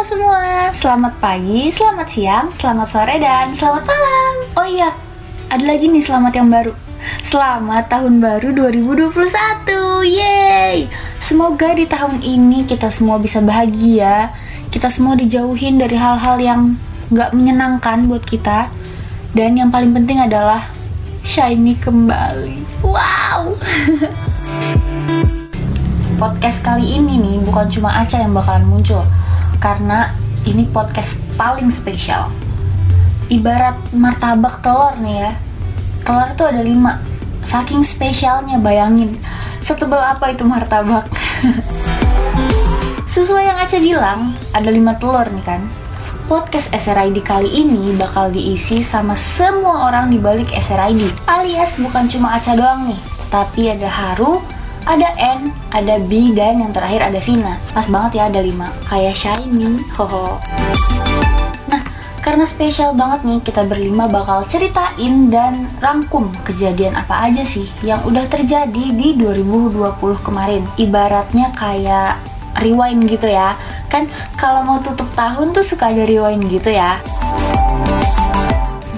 Halo semua, selamat pagi, selamat siang, selamat sore, dan selamat malam. Oh iya, ada lagi nih selamat yang baru. Selamat tahun baru 2021, yeay! Semoga di tahun ini kita semua bisa bahagia. Kita semua dijauhin dari hal-hal yang gak menyenangkan buat kita. Dan yang paling penting adalah Shiny kembali. Wow! Podcast kali ini nih bukan cuma Aca yang bakalan muncul karena ini podcast paling spesial. Ibarat martabak telur nih ya. Telur itu ada lima. Saking spesialnya bayangin. Setebal apa itu martabak? Sesuai yang Aca bilang, ada lima telur nih kan. Podcast SRID kali ini bakal diisi sama semua orang di balik SRID. Alias bukan cuma Aca doang nih, tapi ada Haru, ada N, ada B, dan yang terakhir ada Vina. Pas banget ya ada 5, kayak Shiny, hoho. Nah, karena spesial banget nih, kita berlima bakal ceritain dan rangkum kejadian apa aja sih yang udah terjadi di 2020 kemarin. Ibaratnya kayak rewind gitu ya. Kan kalau mau tutup tahun tuh suka ada rewind gitu ya.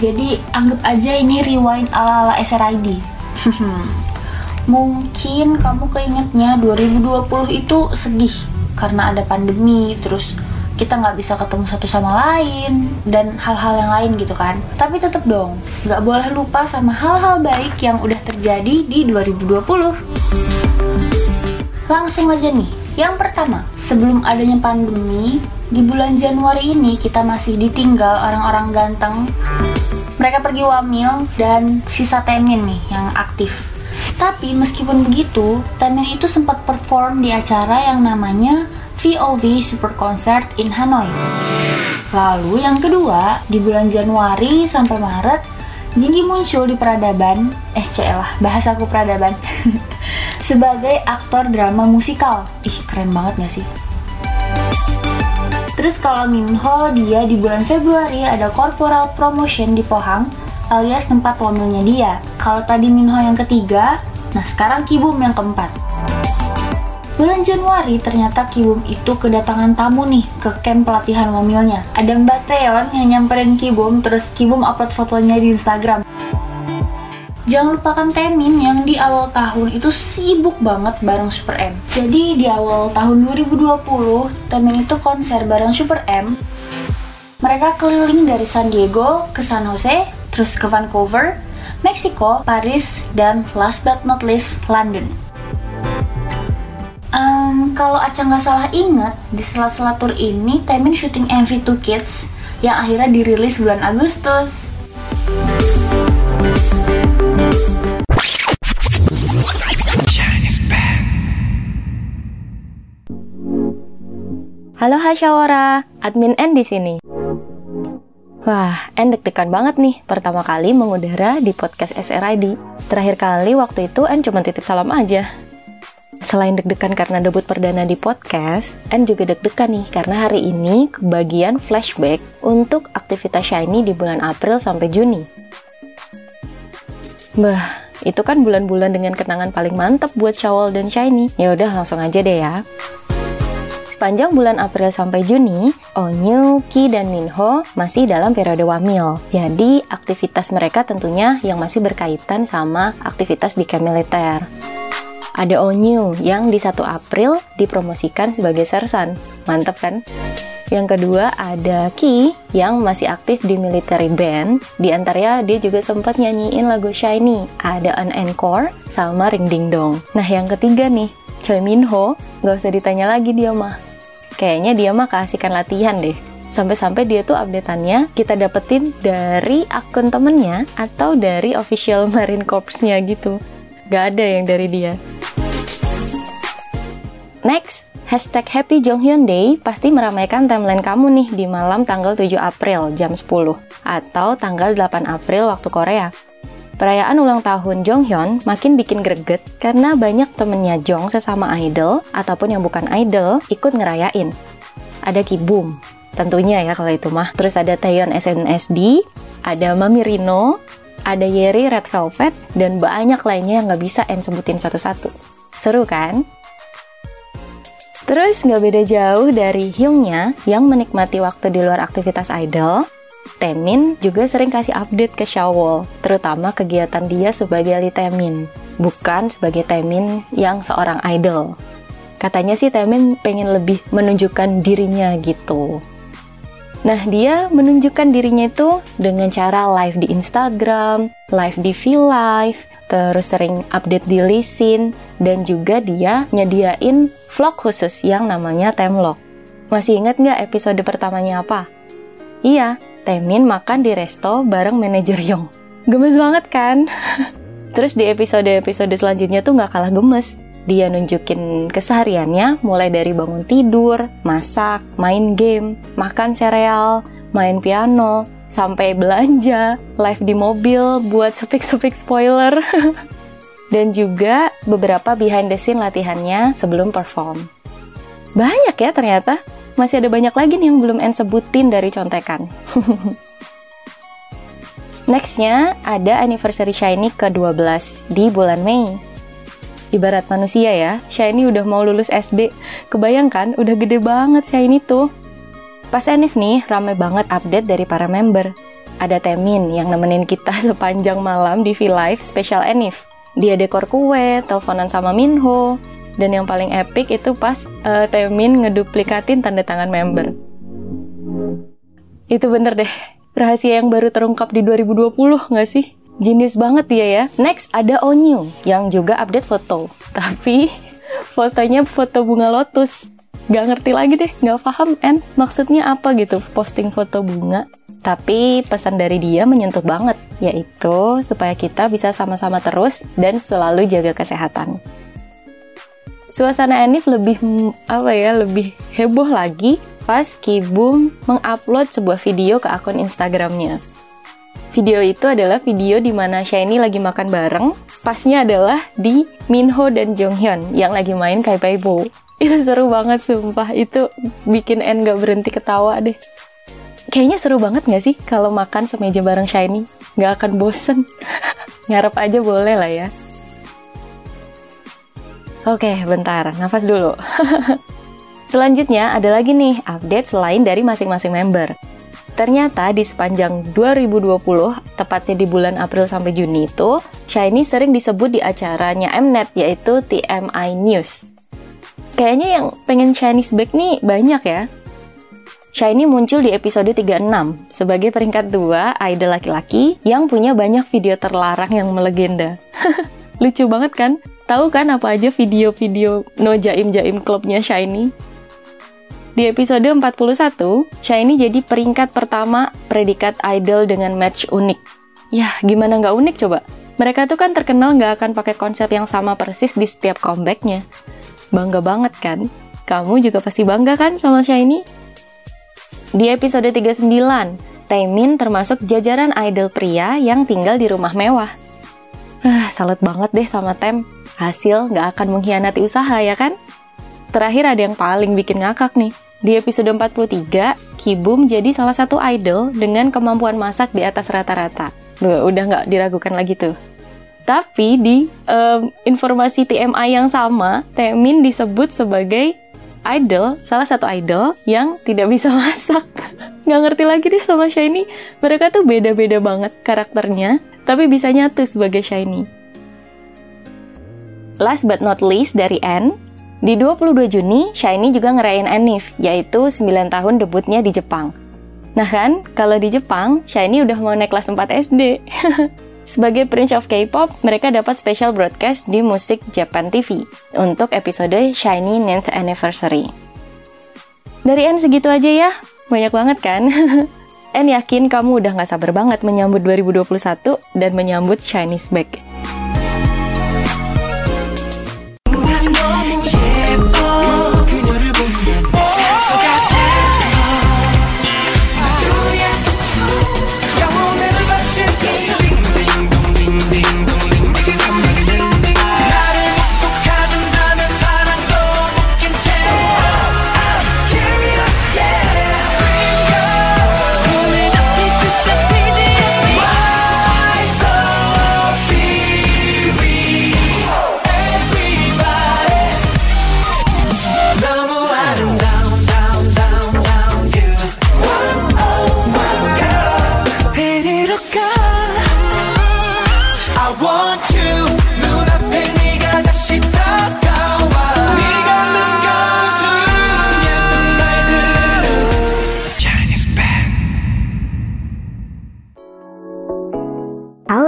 Jadi anggap aja ini rewind ala-ala SRID. mungkin kamu keingetnya 2020 itu sedih karena ada pandemi terus kita nggak bisa ketemu satu sama lain dan hal-hal yang lain gitu kan. Tapi tetap dong nggak boleh lupa sama hal-hal baik yang udah terjadi di 2020 langsung aja nih yang pertama sebelum adanya pandemi di bulan Januari ini kita masih ditinggal orang-orang ganteng. Mereka pergi wamil dan sisa temin nih yang aktif tapi meskipun begitu, Taemin itu sempat perform di acara yang namanya VOV Super Concert in Hanoi. Lalu yang kedua, di bulan Januari sampai Maret, Jinggi muncul di peradaban, eh lah, bahasa aku peradaban, sebagai aktor drama musikal. Ih, keren banget gak sih? Terus kalau Minho, dia di bulan Februari ada corporal promotion di Pohang, alias tempat wamilnya dia. Kalau tadi Minho yang ketiga, Nah, sekarang Kibum yang keempat. Bulan Januari ternyata Kibum itu kedatangan tamu nih ke camp pelatihan mobilnya. Ada Mbak Teon yang nyamperin Kibum terus Kibum upload fotonya di Instagram. Jangan lupakan Temin yang di awal tahun itu sibuk banget bareng Super M. Jadi di awal tahun 2020, Temin itu konser bareng Super M. Mereka keliling dari San Diego ke San Jose, terus ke Vancouver, Meksiko, Paris, dan last but not least, London. Um, kalau Aca nggak salah ingat, di sela-sela tour ini, Taemin syuting MV 2 Kids yang akhirnya dirilis bulan Agustus. Halo Hasyawara, admin N di sini. Wah, En deg-degan banget nih pertama kali mengudara di podcast SRID. Terakhir kali waktu itu En cuma titip salam aja. Selain deg-degan karena debut perdana di podcast, En juga deg-degan nih karena hari ini kebagian flashback untuk aktivitas Shiny di bulan April sampai Juni. Bah, itu kan bulan-bulan dengan kenangan paling mantap buat Shawol dan Shiny. Ya udah langsung aja deh ya. Sepanjang bulan April sampai Juni, Onyu, Ki, dan Minho masih dalam periode wamil. Jadi, aktivitas mereka tentunya yang masih berkaitan sama aktivitas di camp militer. Ada Onyu yang di 1 April dipromosikan sebagai sersan. Mantap kan? Yang kedua ada Ki yang masih aktif di military band. Di antaranya dia juga sempat nyanyiin lagu Shiny. Ada an encore sama Ring Ding Dong. Nah yang ketiga nih, Choi Minho, gak usah ditanya lagi dia mah kayaknya dia mah keasikan latihan deh. Sampai-sampai dia tuh updateannya kita dapetin dari akun temennya atau dari official Marine Corps-nya gitu. Gak ada yang dari dia. Next Hashtag Happy Jonghyun Day pasti meramaikan timeline kamu nih di malam tanggal 7 April jam 10 atau tanggal 8 April waktu Korea. Perayaan ulang tahun Jonghyun makin bikin greget karena banyak temennya Jong sesama idol ataupun yang bukan idol ikut ngerayain. Ada Kibum, tentunya ya kalau itu mah. Terus ada Taeyeon SNSD, ada Mami Rino, ada Yeri Red Velvet, dan banyak lainnya yang nggak bisa En sebutin satu-satu. Seru kan? Terus nggak beda jauh dari Hyungnya yang menikmati waktu di luar aktivitas idol, Temin juga sering kasih update ke Shawol, terutama kegiatan dia sebagai Lee Temin, bukan sebagai Temin yang seorang idol. Katanya sih Temin pengen lebih menunjukkan dirinya gitu. Nah, dia menunjukkan dirinya itu dengan cara live di Instagram, live di V-Live, terus sering update di Lisin, dan juga dia nyediain vlog khusus yang namanya Temlog. Masih ingat nggak episode pertamanya apa? Iya, Temin makan di resto bareng manajer Yong. Gemes banget kan? Terus di episode-episode selanjutnya tuh nggak kalah gemes. Dia nunjukin kesehariannya mulai dari bangun tidur, masak, main game, makan sereal, main piano, sampai belanja, live di mobil buat sepik-sepik spoiler. Dan juga beberapa behind the scene latihannya sebelum perform. Banyak ya ternyata. Masih ada banyak lagi nih yang belum En sebutin dari contekan. Nextnya ada anniversary Shiny ke-12 di bulan Mei ibarat manusia ya, Shiny udah mau lulus SD. Kebayangkan, udah gede banget Shiny tuh. Pas Enif nih, rame banget update dari para member. Ada Temin yang nemenin kita sepanjang malam di V-Live Special Enif. Dia dekor kue, teleponan sama Minho, dan yang paling epic itu pas uh, Temin ngeduplikatin tanda tangan member. Itu bener deh, rahasia yang baru terungkap di 2020 nggak sih? Jenius banget dia ya. Next ada Onyu yang juga update foto. Tapi fotonya foto bunga lotus. Gak ngerti lagi deh, gak paham en maksudnya apa gitu posting foto bunga. Tapi pesan dari dia menyentuh banget, yaitu supaya kita bisa sama-sama terus dan selalu jaga kesehatan. Suasana Enif lebih apa ya, lebih heboh lagi pas Kibum mengupload sebuah video ke akun Instagramnya. Video itu adalah video di mana Shiny lagi makan bareng. Pasnya adalah di Minho dan Jonghyun yang lagi main Kai Pai Bo. Itu seru banget sumpah. Itu bikin En gak berhenti ketawa deh. Kayaknya seru banget gak sih kalau makan semeja bareng Shiny? Gak akan bosen. Ngarep aja boleh lah ya. Oke, bentar. Nafas dulu. Selanjutnya ada lagi nih update selain dari masing-masing member. Ternyata di sepanjang 2020, tepatnya di bulan April sampai Juni itu, Shiny sering disebut di acaranya Mnet yaitu TMI News. Kayaknya yang pengen Chinese back nih banyak ya. Shiny muncul di episode 36 sebagai peringkat dua idol laki-laki yang punya banyak video terlarang yang melegenda. Lucu banget kan? Tahu kan apa aja video-video no jaim-jaim klubnya Shiny? Di episode 41, Shiny jadi peringkat pertama predikat idol dengan match unik. Yah, gimana nggak unik coba? Mereka tuh kan terkenal nggak akan pakai konsep yang sama persis di setiap comebacknya. Bangga banget kan? Kamu juga pasti bangga kan sama Shiny? Di episode 39, Taemin termasuk jajaran idol pria yang tinggal di rumah mewah. Ah, salut banget deh sama Tem. Hasil nggak akan mengkhianati usaha ya kan? Terakhir ada yang paling bikin ngakak nih. Di episode 43, Kibum jadi salah satu idol dengan kemampuan masak di atas rata-rata. Udah nggak diragukan lagi tuh. Tapi di um, informasi TMI yang sama, Temin disebut sebagai idol, salah satu idol yang tidak bisa masak. Nggak ngerti lagi deh sama Shiny. Mereka tuh beda-beda banget karakternya, tapi bisa nyatu sebagai Shiny. Last but not least dari N, di 22 Juni, Shiny juga ngerayain Enif, yaitu 9 tahun debutnya di Jepang. Nah kan, kalau di Jepang, Shiny udah mau naik kelas 4 SD. Sebagai Prince of K-pop, mereka dapat special broadcast di Musik Japan TV untuk episode Shiny 9th Anniversary. Dari N segitu aja ya, banyak banget kan? N yakin kamu udah gak sabar banget menyambut 2021 dan menyambut Chinese Back.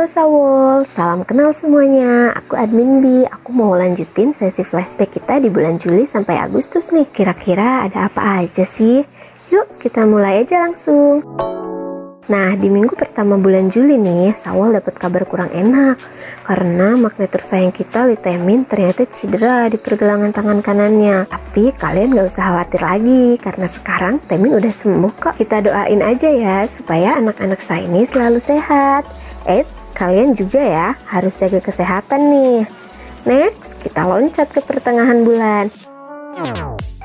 Sawol, salam kenal semuanya. Aku admin B. Aku mau lanjutin sesi flashback kita di bulan Juli sampai Agustus nih. Kira-kira ada apa aja sih? Yuk kita mulai aja langsung. Nah, di minggu pertama bulan Juli nih, Sawal dapat kabar kurang enak karena magnet tersayang kita Litemin ternyata cedera di pergelangan tangan kanannya. Tapi kalian gak usah khawatir lagi karena sekarang Temin udah sembuh kok. Kita doain aja ya supaya anak-anak saya ini selalu sehat. Eits, kalian juga ya harus jaga kesehatan nih. Next, kita loncat ke pertengahan bulan.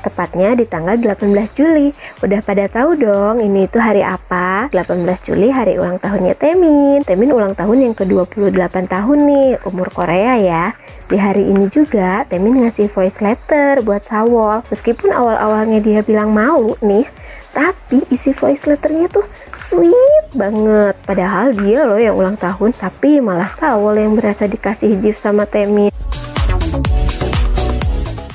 Tepatnya di tanggal 18 Juli. Udah pada tahu dong ini itu hari apa? 18 Juli hari ulang tahunnya Temin. Temin ulang tahun yang ke-28 tahun nih, umur Korea ya. Di hari ini juga Temin ngasih voice letter buat Sawol. Meskipun awal-awalnya dia bilang malu nih, tapi isi voice letternya tuh sweet banget. Padahal dia loh yang ulang tahun, tapi malah Sawol yang berasa dikasih gift sama Temin.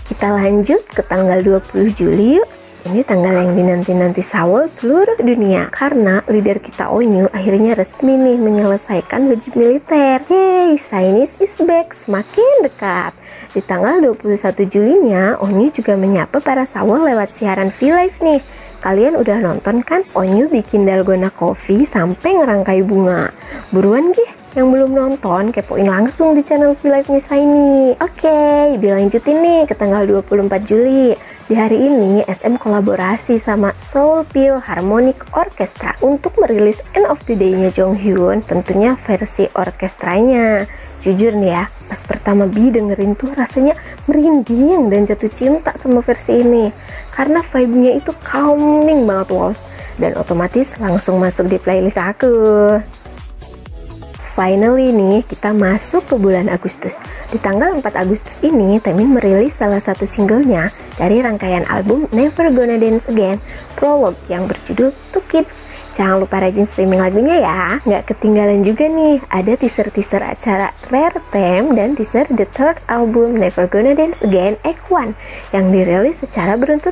Kita lanjut ke tanggal 20 Juli yuk. Ini tanggal yang dinanti-nanti Sawol seluruh dunia karena leader kita Onyu akhirnya resmi nih menyelesaikan wajib militer. Yeay, Chinese is back, semakin dekat. Di tanggal 21 Julinya, Onyu juga menyapa para Sawol lewat siaran V-Live nih. Kalian udah nonton kan? Onyu bikin dalgona coffee sampai ngerangkai bunga. Buruan gih, yang belum nonton, kepoin langsung di channel V-Live-nya Saini. Oke, okay, dilanjutin nih ke tanggal 24 Juli. Di hari ini, SM kolaborasi sama Soul Peel Harmonic Orchestra untuk merilis End of the Day-nya Jong Hyun, tentunya versi orkestranya. Jujur nih ya, pas pertama Bi dengerin tuh rasanya merinding dan jatuh cinta sama versi ini. Karena vibe-nya itu calming banget, Walls. Dan otomatis langsung masuk di playlist aku. Finally nih, kita masuk ke bulan Agustus. Di tanggal 4 Agustus ini, Temin merilis salah satu singlenya dari rangkaian album Never Gonna Dance Again, Prologue yang berjudul Two Kids. Jangan lupa rajin streaming lagunya ya. Nggak ketinggalan juga nih, ada teaser-teaser acara Rare Them dan teaser The Third Album Never Gonna Dance Again Act 1 yang dirilis secara beruntut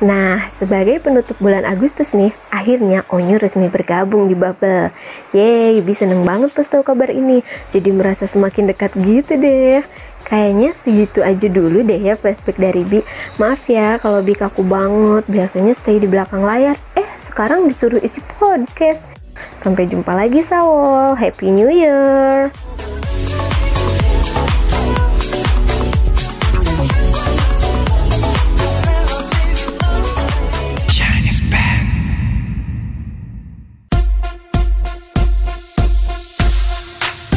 Nah, sebagai penutup bulan Agustus nih, akhirnya Onyu resmi bergabung di Bubble. Yeay, bisa seneng banget pas tahu kabar ini. Jadi merasa semakin dekat gitu deh. Kayaknya segitu aja dulu deh ya flashback dari Bi. Maaf ya kalau Bi kaku banget, biasanya stay di belakang layar. Sekarang disuruh isi podcast. Sampai jumpa lagi Sawol. Happy New Year.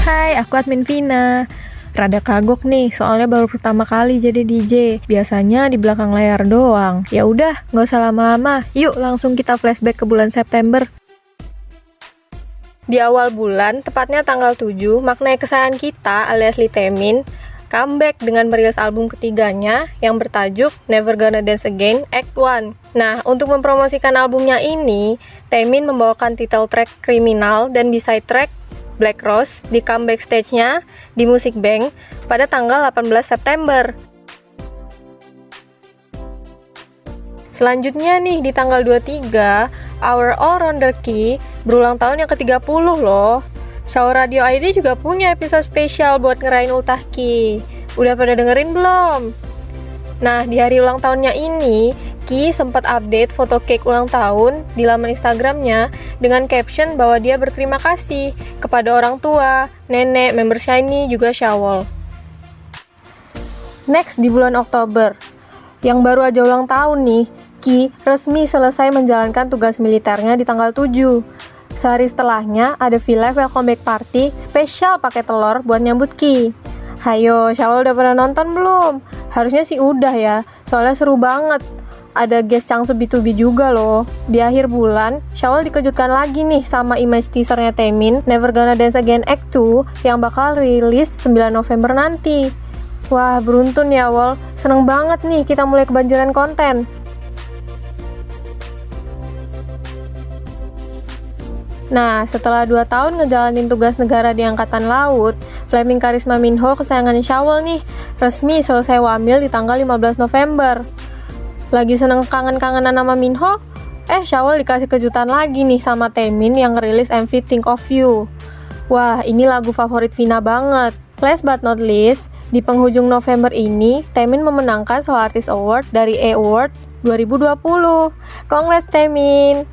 Hai, aku admin Vina. Rada kagok nih, soalnya baru pertama kali jadi DJ. Biasanya di belakang layar doang. Ya udah, nggak usah lama-lama. Yuk langsung kita flashback ke bulan September. Di awal bulan, tepatnya tanggal 7, makna kesayangan kita alias Litemin comeback dengan merilis album ketiganya yang bertajuk Never Gonna Dance Again Act 1. Nah, untuk mempromosikan albumnya ini, Temin membawakan title track Criminal dan B-side track Black Rose di comeback stage-nya di Music Bank pada tanggal 18 September. Selanjutnya nih di tanggal 23, Our All Rounder Key berulang tahun yang ke-30 loh. Show Radio ID juga punya episode spesial buat ngerain ultah Ki. Udah pada dengerin belum? Nah, di hari ulang tahunnya ini, Ki sempat update foto cake ulang tahun di laman Instagramnya dengan caption bahwa dia berterima kasih kepada orang tua, nenek, member Shiny, juga Shawol. Next di bulan Oktober, yang baru aja ulang tahun nih, Ki resmi selesai menjalankan tugas militernya di tanggal 7. Sehari setelahnya, ada V-Live Welcome Back Party spesial pakai telur buat nyambut Ki. Hayo, Shawol udah pernah nonton belum? Harusnya sih udah ya, soalnya seru banget ada guest Changsu B2B juga loh. Di akhir bulan, Shawl dikejutkan lagi nih sama image teasernya Temin, Never Gonna Dance Again Act 2 yang bakal rilis 9 November nanti. Wah, beruntun ya, Wol. Seneng banget nih kita mulai kebanjiran konten. Nah, setelah 2 tahun ngejalanin tugas negara di Angkatan Laut, Fleming Karisma Minho kesayangan Shawl nih, resmi selesai wamil di tanggal 15 November. Lagi seneng kangen-kangenan sama Minho, eh Shawol dikasih kejutan lagi nih sama Temin yang ngerilis MV Think of You. Wah, ini lagu favorit Vina banget. Last but not least, di penghujung November ini, Temin memenangkan Soul Artist Award dari A Award 2020. Congrats Temin!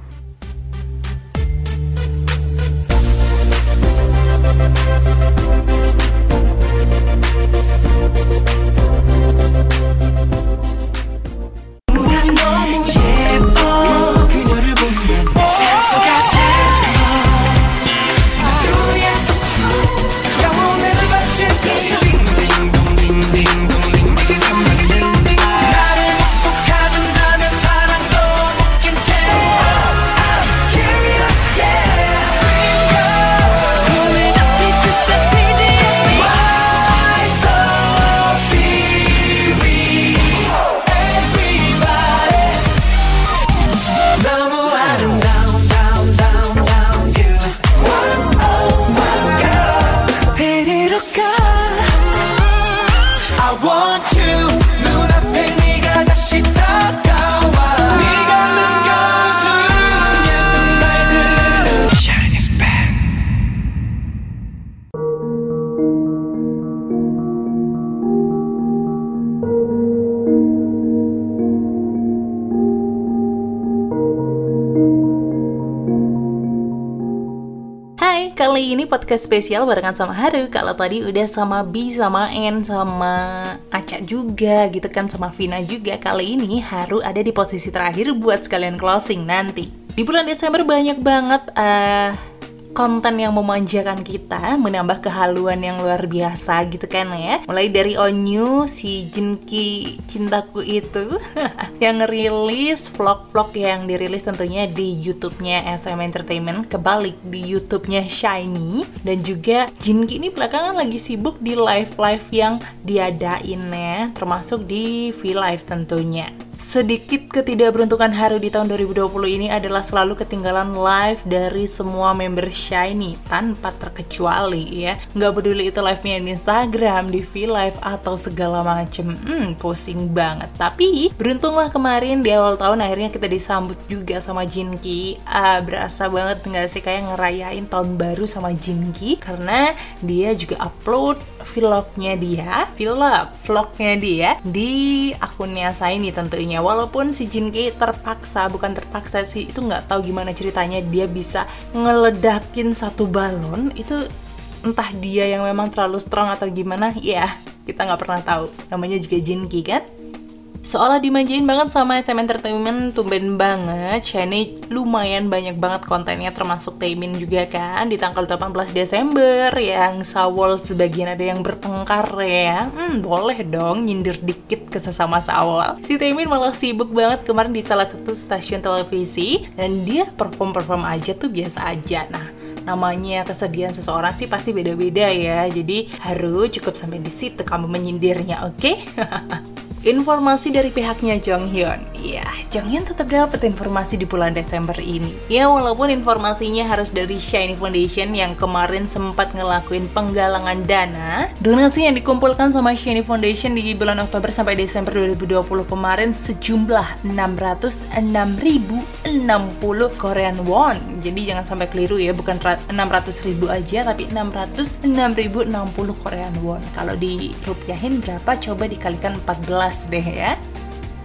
Podcast spesial barengan sama Haru. Kalau tadi udah sama B, sama N, sama Aca juga gitu kan Sama Vina juga. Kali ini Haru ada di posisi terakhir buat sekalian closing nanti. Di bulan Desember banyak banget uh, konten yang memanjakan kita, menambah kehaluan yang luar biasa gitu kan ya. Mulai dari Onyu, si Jinki cintaku itu yang ngerilis vlog-vlog yang dirilis tentunya di YouTube-nya SM Entertainment, kebalik di YouTube-nya Shiny dan juga Jinki ini belakangan lagi sibuk di live-live yang diadain ya, termasuk di V-Live tentunya. Sedikit ketidakberuntungan Haru di tahun 2020 ini adalah selalu ketinggalan live dari semua member Shiny tanpa terkecuali ya. Nggak peduli itu live-nya di Instagram, di V-Live, atau segala macem. Hmm, pusing banget. Tapi beruntunglah kemarin di awal tahun akhirnya kita disambut juga sama Jinki. Ah, berasa banget nggak sih kayak ngerayain tahun baru sama Jinki karena dia juga upload vlognya dia, vlog, vlognya dia di akunnya Shiny tentunya ceritanya walaupun si Jinki terpaksa bukan terpaksa sih itu nggak tahu gimana ceritanya dia bisa ngeledakin satu balon itu entah dia yang memang terlalu strong atau gimana ya kita nggak pernah tahu. Namanya juga Jinki kan Seolah dimanjain banget sama SM Entertainment, tumben banget. Shiny lumayan banyak banget kontennya termasuk Taemin juga kan di tanggal 18 Desember yang Sawol sebagian ada yang bertengkar ya. Hmm, boleh dong nyindir dikit ke sesama Sawol. Si Taemin malah sibuk banget kemarin di salah satu stasiun televisi dan dia perform-perform aja tuh biasa aja. Nah, namanya kesedihan seseorang sih pasti beda-beda ya. Jadi harus cukup sampai di situ kamu menyindirnya, oke? Okay? Informasi dari pihaknya Jong Hyun. Ya, Jong Hyun tetap dapat informasi di bulan Desember ini. Ya, walaupun informasinya harus dari Shiny Foundation yang kemarin sempat ngelakuin penggalangan dana, donasi yang dikumpulkan sama Shiny Foundation di bulan Oktober sampai Desember 2020 kemarin sejumlah 606.060 Korean won. Jadi jangan sampai keliru ya, bukan 600.000 aja tapi 606.060 Korean won. Kalau dirupiahin berapa? Coba dikalikan 14 deh ya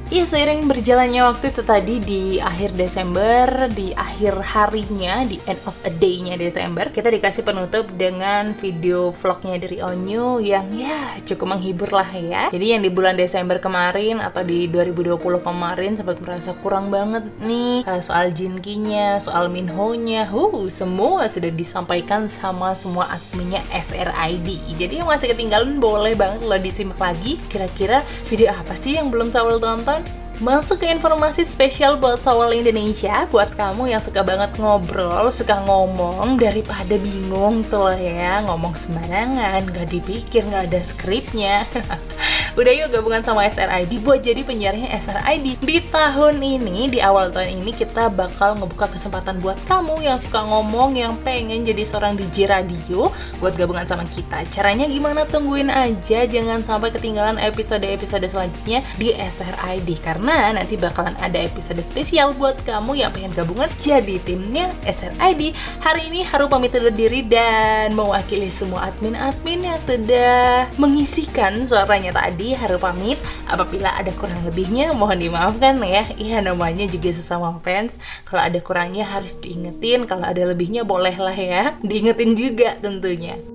Iya seiring berjalannya waktu itu tadi di akhir Desember, di akhir harinya, di end of a day-nya Desember, kita dikasih penutup dengan video vlognya dari Onyu yang ya cukup menghibur lah ya. Jadi yang di bulan Desember kemarin atau di 2020 kemarin sempat merasa kurang banget nih eh, soal Jinkinya, soal Minho-nya, huh, semua sudah disampaikan sama semua adminnya SRID. Jadi yang masih ketinggalan boleh banget lo disimak lagi. Kira-kira video apa sih yang belum saya tonton? Masuk ke informasi spesial buat Sawal Indonesia Buat kamu yang suka banget ngobrol, suka ngomong Daripada bingung tuh ya Ngomong sembarangan, gak dipikir, gak ada skripnya Udah yuk gabungan sama SRID buat jadi penyiarnya SRID. Di tahun ini, di awal tahun ini kita bakal ngebuka kesempatan buat kamu yang suka ngomong, yang pengen jadi seorang DJ radio buat gabungan sama kita. Caranya gimana? Tungguin aja, jangan sampai ketinggalan episode-episode selanjutnya di SRID karena nanti bakalan ada episode spesial buat kamu yang pengen gabungan jadi timnya SRID. Hari ini Haru pamit undur diri dan mewakili semua admin-admin yang sudah mengisikan suaranya tadi. Haru pamit. Apabila ada kurang lebihnya mohon dimaafkan ya. Iya namanya juga sesama fans. Kalau ada kurangnya harus diingetin, kalau ada lebihnya bolehlah ya. Diingetin juga tentunya.